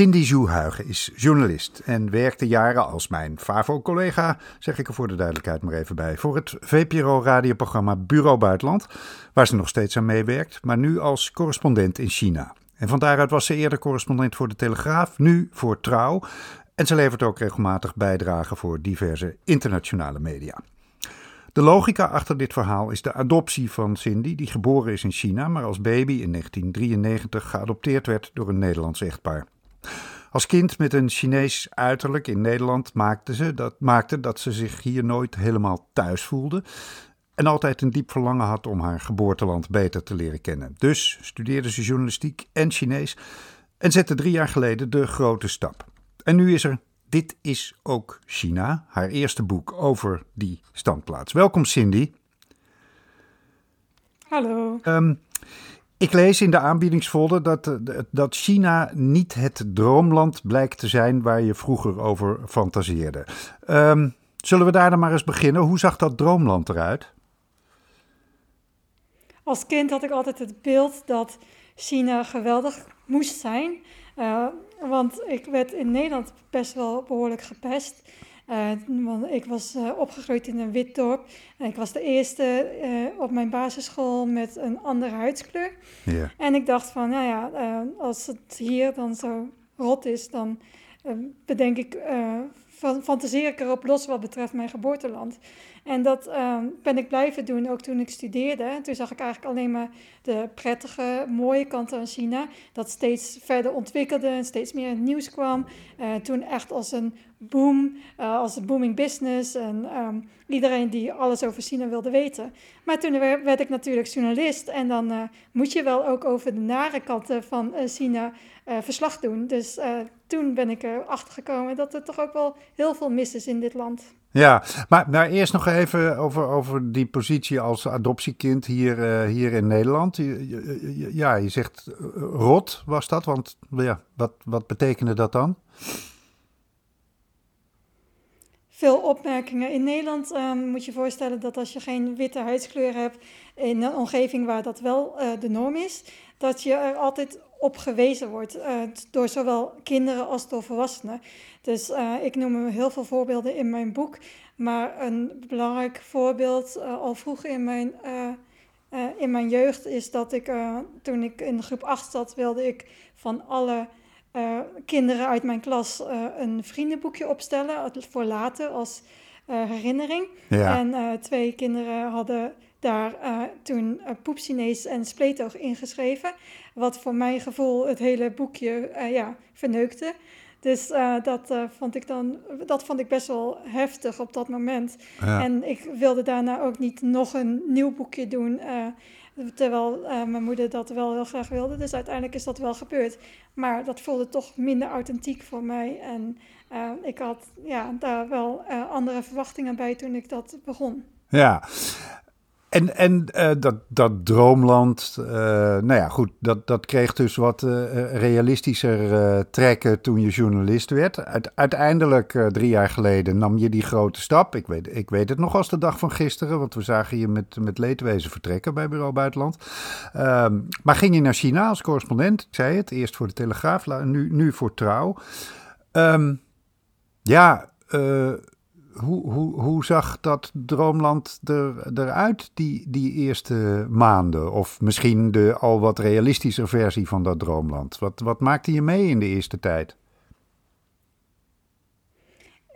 Cindy Zoehuigen is journalist en werkte jaren als mijn FAVO-collega, zeg ik er voor de duidelijkheid maar even bij, voor het VPRO-radioprogramma Bureau Buitenland, waar ze nog steeds aan meewerkt, maar nu als correspondent in China. En van daaruit was ze eerder correspondent voor de Telegraaf, nu voor Trouw. En ze levert ook regelmatig bijdragen voor diverse internationale media. De logica achter dit verhaal is de adoptie van Cindy, die geboren is in China, maar als baby in 1993 geadopteerd werd door een Nederlands echtpaar. Als kind met een Chinees uiterlijk in Nederland maakte, ze dat, maakte dat ze zich hier nooit helemaal thuis voelde. En altijd een diep verlangen had om haar geboorteland beter te leren kennen. Dus studeerde ze journalistiek en Chinees en zette drie jaar geleden de grote stap. En nu is er Dit is ook China, haar eerste boek over die standplaats. Welkom Cindy. Hallo. Um, ik lees in de aanbiedingsfolder dat, eh, dat China niet het droomland blijkt te zijn waar je vroeger over fantaseerde. Um, zullen we daar dan maar eens beginnen? Hoe zag dat droomland eruit? Als kind had ik altijd het beeld dat China geweldig moest zijn. Uh, want ik werd in Nederland best wel behoorlijk gepest. Uh, want ik was uh, opgegroeid in een wit dorp. En ik was de eerste uh, op mijn basisschool met een andere huidskleur. En ik dacht van, nou ja, als het hier dan zo rot is, dan bedenk ik, fantaseer ik erop los wat betreft mijn geboorteland. En dat ehm, ben ik blijven doen, ook toen ik studeerde. Toen zag ik eigenlijk alleen maar de prettige, mooie kanten van China. Dat steeds verder ontwikkelde en steeds meer nieuws kwam. Uh, toen echt als een boom, uh, als een booming business. En um, iedereen die alles over China wilde weten. Maar toen werd ik natuurlijk journalist. En dan uh, moet je wel ook over de nare kanten van China verslag doen. Dus toen ben ik erachter gekomen dat er toch ook wel heel veel mis is in dit land. Ja, maar, maar eerst nog even over, over die positie als adoptiekind hier, hier in Nederland. Ja, je zegt rot was dat, want ja, wat, wat betekende dat dan? Veel opmerkingen. In Nederland um, moet je voorstellen dat als je geen witte huidskleur hebt, in een omgeving waar dat wel uh, de norm is, dat je er altijd op gewezen wordt uh, door zowel kinderen als door volwassenen. Dus uh, ik noem heel veel voorbeelden in mijn boek, maar een belangrijk voorbeeld al vroeg in mijn, in mijn jeugd is dat ik toen ik in groep 8 zat, wilde ik van alle kinderen uit mijn klas een vriendenboekje opstellen voor later als herinnering. Ja. En twee kinderen hadden daar toen uh, Poep Chinees en Spleetoog ingeschreven. Wat voor mijn gevoel het hele boekje ja, verneukte. Dus dat, vond ik dan, dat vond ik best wel heftig op dat moment. Ja. En ik wilde daarna ook niet nog een nieuw boekje doen. Terwijl mijn moeder dat wel heel graag wilde. Dus uiteindelijk is dat wel gebeurd. Maar dat voelde toch minder authentiek voor mij. En ik had ja, daar wel andere verwachtingen bij toen ik dat begon. Ja, en, en uh, dat, dat droomland, uh, nou ja, goed, dat, dat kreeg dus wat uh, realistischer trekken toen je journalist werd. Uiteindelijk, drie jaar geleden, nam je die grote stap. Ik weet, ik weet het nog als de dag van gisteren, want we zagen je met, met leedwezen vertrekken bij Bureau Buitenland. Ehm, maar ging je naar China als correspondent, ik zei het, eerst voor de Telegraaf, nu, nu voor Trouw. Um, ja, hoe, hoe, hoe zag dat droomland er, eruit die, die eerste maanden? Of misschien de al wat realistische versie van dat droomland? Wat, wat maakte je mee in de eerste tijd?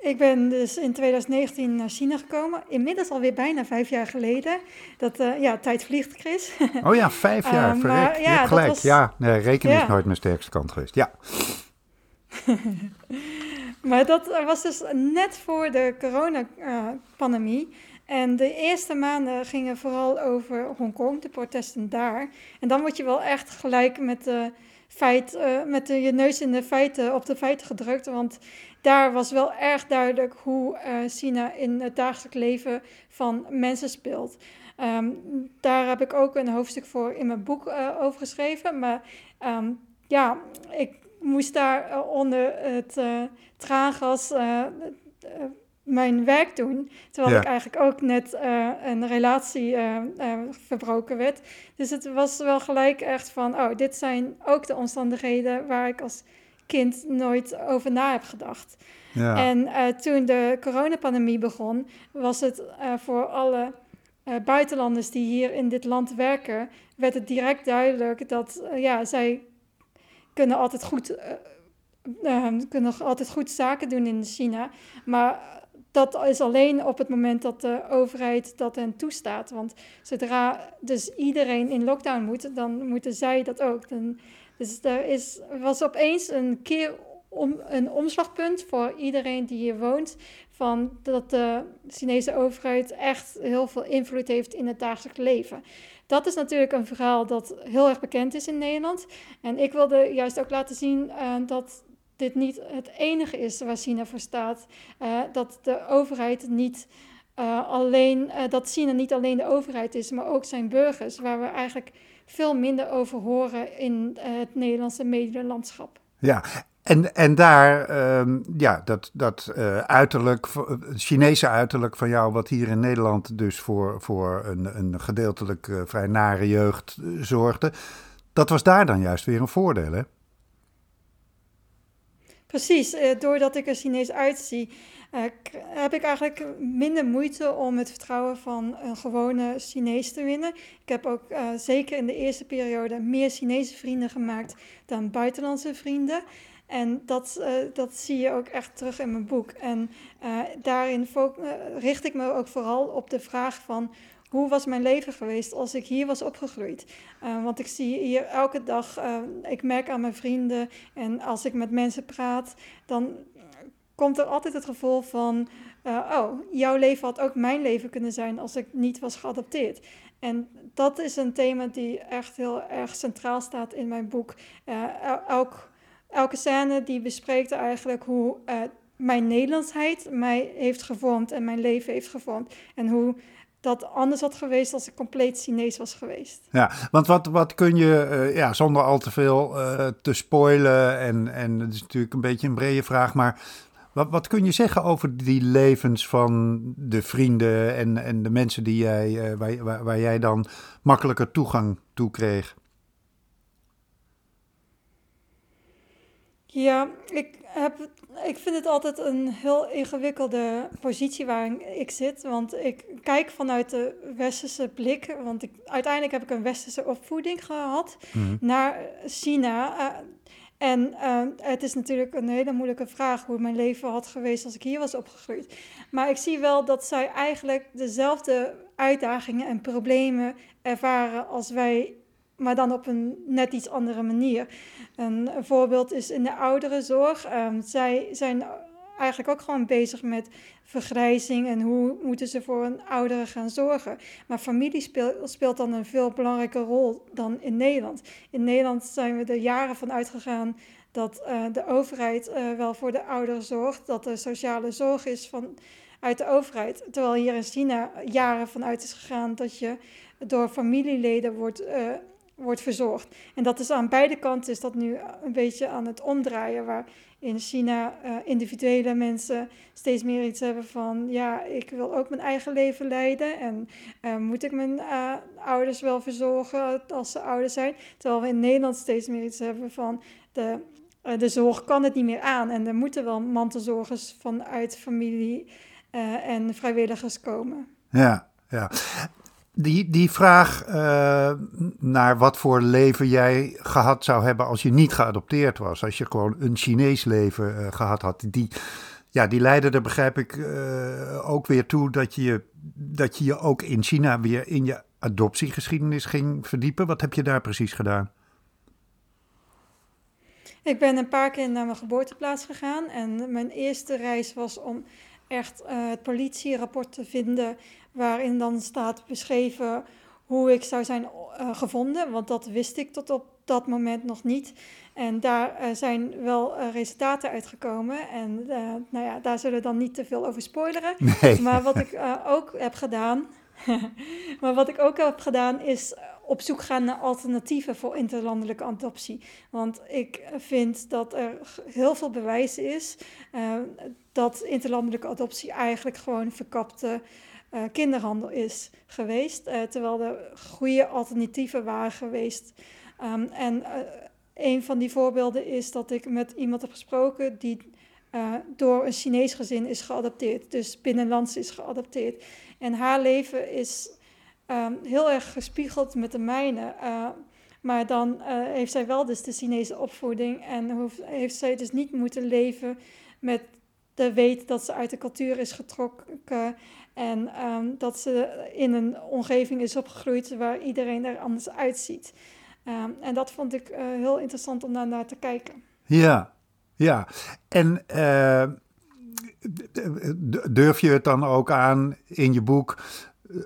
Ik ben dus in 2019 naar China gekomen. Inmiddels alweer bijna vijf jaar geleden. Dat, uh, ja, tijd vliegt, Chris. Oh ja, vijf jaar, uh, maar, ja, gelijk. Was... Ja, nee, rekenen is nooit mijn sterkste kant geweest. Ja. Maar dat was dus net voor de coronapandemie. En de eerste maanden gingen vooral over Hongkong, de protesten daar. En dan word je wel echt gelijk met, de feit, uh, met je neus in de feiten, op de feiten gedrukt. Want daar was wel erg duidelijk hoe uh, China in het dagelijks leven van mensen speelt. Um, daar heb ik ook een hoofdstuk voor in mijn boek uh, over geschreven. Maar um, ja, ik moest daar onder het traangas mijn werk doen. Terwijl ik eigenlijk ook net uh, een relatie uh, uh, verbroken werd. Dus het was wel gelijk echt van, oh, dit zijn ook de omstandigheden waar ik als kind nooit over na heb gedacht. Ja. En toen de coronapandemie begon, was het voor alle buitenlanders die hier in dit land werken, werd het direct duidelijk dat ja, zij kunnen altijd goed kunnen altijd goed zaken doen in China. Maar dat is alleen op het moment dat de overheid dat hen toestaat. Want zodra dus iedereen in lockdown moet, dan moeten zij dat ook. Dan, dus er is, was opeens een keer om, een omslagpunt voor iedereen die hier woont. Van dat de Chinese overheid echt heel veel invloed heeft in het dagelijks leven. Dat is natuurlijk een verhaal dat heel erg bekend is in Nederland. En ik wilde juist ook laten zien uh, dat dit niet het enige is waar China voor staat. Uh, dat de overheid niet uh, alleen, dat China niet alleen de overheid is, maar ook zijn burgers, waar we eigenlijk veel minder over horen in het Nederlandse medielandschap. Ja, en, en daar, uh, ja, dat, dat uiterlijk, Chinese uiterlijk van jou, wat hier in Nederland dus voor, voor een, een gedeeltelijk vrij nare jeugd zorgde, dat was daar dan juist weer een voordeel, hè? Precies, eh, doordat ik er Chinees uitzie, heb ik eigenlijk minder moeite om het vertrouwen van een gewone Chinees te winnen. Ik heb ook zeker in de eerste periode meer Chinese vrienden gemaakt dan buitenlandse vrienden. En dat, uh, dat zie je ook echt terug in mijn boek. En daarin richt ik me ook vooral op de vraag van hoe was mijn leven geweest als ik hier was opgegroeid? Want ik zie hier elke dag, ik merk aan mijn vrienden en als ik met mensen praat, dan komt er altijd het gevoel van, oh, jouw leven had ook mijn leven kunnen zijn als ik niet was geadopteerd. En dat is een thema die echt heel erg centraal staat in mijn boek. elk, elke scène die bespreekt eigenlijk hoe mijn Nederlandsheid mij heeft gevormd en mijn leven heeft gevormd. En hoe dat anders had geweest als ik compleet Chinees was geweest. Ja, want wat, wat kun je, uh, ja, zonder al te veel uh, te spoilen, en, en het is natuurlijk een beetje een brede vraag, maar wat, wat kun je zeggen over die levens van de vrienden en, en de mensen die jij, waar, waar jij dan makkelijker toegang toe kreeg? Ja, ik, heb, ik vind het altijd een heel ingewikkelde positie waar ik zit. Want ik kijk vanuit de westerse blik. Want ik, uiteindelijk heb ik een westerse opvoeding gehad mhm. naar China. Uh, en uh, het is natuurlijk een hele moeilijke vraag hoe mijn leven had geweest als ik hier was opgegroeid. Maar ik zie wel dat zij eigenlijk dezelfde uitdagingen en problemen ervaren als wij maar dan op een net iets andere manier. Een, voorbeeld is in de ouderenzorg. Um, zij zijn eigenlijk ook gewoon bezig met vergrijzing en hoe moeten ze voor een ouderen gaan zorgen. Maar familie speelt, dan een veel belangrijke rol dan in Nederland. In Nederland zijn we er jaren van uitgegaan dat uh, de overheid uh, wel voor de ouderen zorgt, dat er sociale zorg is van, uit de overheid. Terwijl hier in China jaren vanuit is gegaan dat je door familieleden wordt uh, wordt verzorgd. En dat is aan beide kanten is dat nu een beetje aan het omdraaien, waar in China uh, individuele mensen steeds meer iets hebben van, ja, ik wil ook mijn eigen leven leiden en uh, moet ik mijn ouders wel verzorgen als ze ouder zijn. Terwijl we in Nederland steeds meer iets hebben van, de, de zorg kan het niet meer aan en er moeten wel mantelzorgers vanuit familie en vrijwilligers komen. Ja, ja. Die, die vraag uh, naar wat voor leven jij gehad zou hebben als je niet geadopteerd was. Als je gewoon een Chinees leven uh, gehad had. Die, ja, die leidde er, begrijp ik, uh, ook weer toe dat je, dat je je ook in China weer in je adoptiegeschiedenis ging verdiepen. Wat heb je daar precies gedaan? Ik ben een paar keer naar mijn geboorteplaats gegaan. En mijn eerste reis was om echt het politierapport te vinden waarin dan staat beschreven hoe ik zou zijn uh, gevonden, want dat wist ik tot op dat moment nog niet. En daar uh, zijn wel uh, resultaten uitgekomen. En nou ja, daar zullen we dan niet te veel over spoileren. Nee. Maar wat ik ook heb gedaan, maar wat ik ook heb gedaan is op zoek gaan naar alternatieven voor interlandelijke adoptie. Want ik vind dat er heel veel bewijs is dat interlandelijke adoptie eigenlijk gewoon verkapte uh, kinderhandel is geweest. Uh, terwijl er goede alternatieven waren geweest. Um, en uh, een van die voorbeelden is dat ik met iemand heb gesproken die door een Chinees gezin is geadopteerd. Dus binnenlands is geadopteerd. En haar leven is um, heel erg gespiegeld met de mijne. maar dan heeft zij wel dus de Chinese opvoeding en hoeft, heeft zij dus niet moeten leven met de weet dat ze uit de cultuur is getrokken en um, dat ze in een omgeving is opgegroeid waar iedereen er anders uitziet. Um, en dat vond ik uh, heel interessant om daar naar te kijken. Ja, ja. En uh, durf je het dan ook aan in je boek,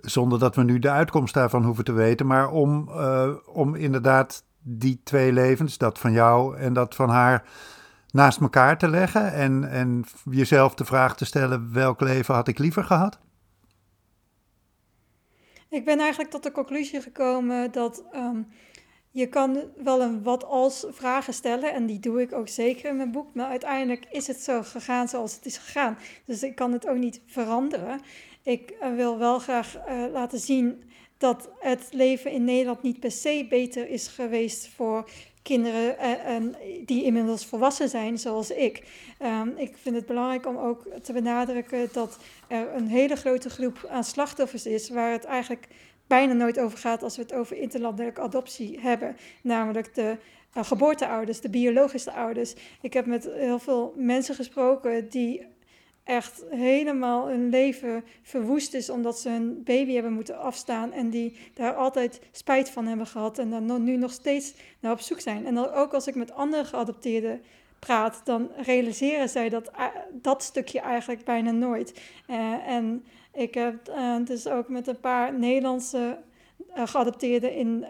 zonder dat we nu de uitkomst daarvan hoeven te weten, maar om, uh, om inderdaad die twee levens, dat van jou en dat van haar, naast elkaar te leggen en, en jezelf de vraag te stellen: welk leven had ik liever gehad? Ik ben eigenlijk tot de conclusie gekomen dat um, je kan wel een wat als vragen stellen en die doe ik ook zeker in mijn boek, maar uiteindelijk is het zo gegaan zoals het is gegaan. Dus ik kan het ook niet veranderen. Ik uh, wil wel graag uh, laten zien dat het leven in Nederland niet per se beter is geweest voor kinderen uh, die inmiddels volwassen zijn, zoals ik. Um, ik vind het belangrijk om ook te benadrukken dat er een hele grote groep aan slachtoffers is, waar het eigenlijk bijna nooit over gaat als we het over interlandelijke adoptie hebben, namelijk de uh, geboorteouders, de biologische ouders. Ik heb met heel veel mensen gesproken die echt helemaal hun leven verwoest is omdat ze hun baby hebben moeten afstaan en die daar altijd spijt van hebben gehad en dan nu nog steeds naar op zoek zijn. En dan ook als ik met andere geadopteerden praat, dan realiseren zij dat, eh, dat stukje eigenlijk bijna nooit. Uh, en ik heb uh, dus ook met een paar Nederlandse uh, geadopteerden in,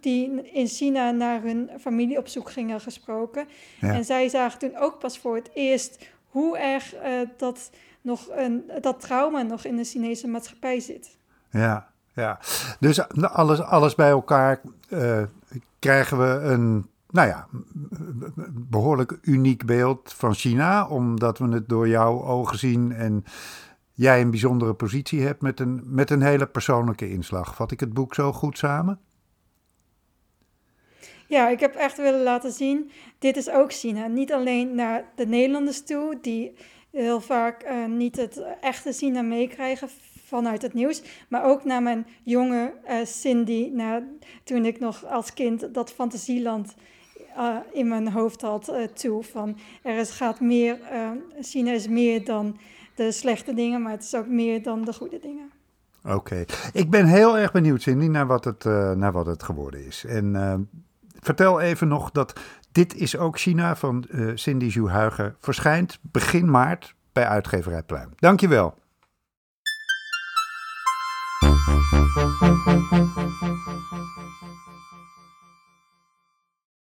die in China naar hun familie op zoek gingen gesproken. Ja. En zij zagen toen ook pas voor het eerst hoe erg uh, dat, nog een, dat trauma nog in de Chinese maatschappij zit. Ja, ja. dus alles, alles bij elkaar uh, krijgen we een, nou ja, behoorlijk uniek beeld van China, omdat we het door jouw ogen zien en jij een bijzondere positie hebt met een, met een hele persoonlijke inslag. Vat ik het boek zo goed samen? Ja, ik heb echt willen laten zien, dit is ook China. Niet alleen naar de Nederlanders toe, die heel vaak uh, niet het echte China meekrijgen vanuit het nieuws, maar ook naar mijn jonge uh, Cindy, naar, toen ik nog als kind dat fantasieland uh, in mijn hoofd had toe. Van er is, gaat meer, China is meer dan de slechte dingen, maar het is ook meer dan de goede dingen. Oké, ik ben heel erg benieuwd, Cindy, naar wat het, naar wat het geworden is. En vertel even nog dat Dit is ook China van uh, Cindy Zhu Huiger verschijnt begin maart bij uitgeverij Pluim. Dankjewel.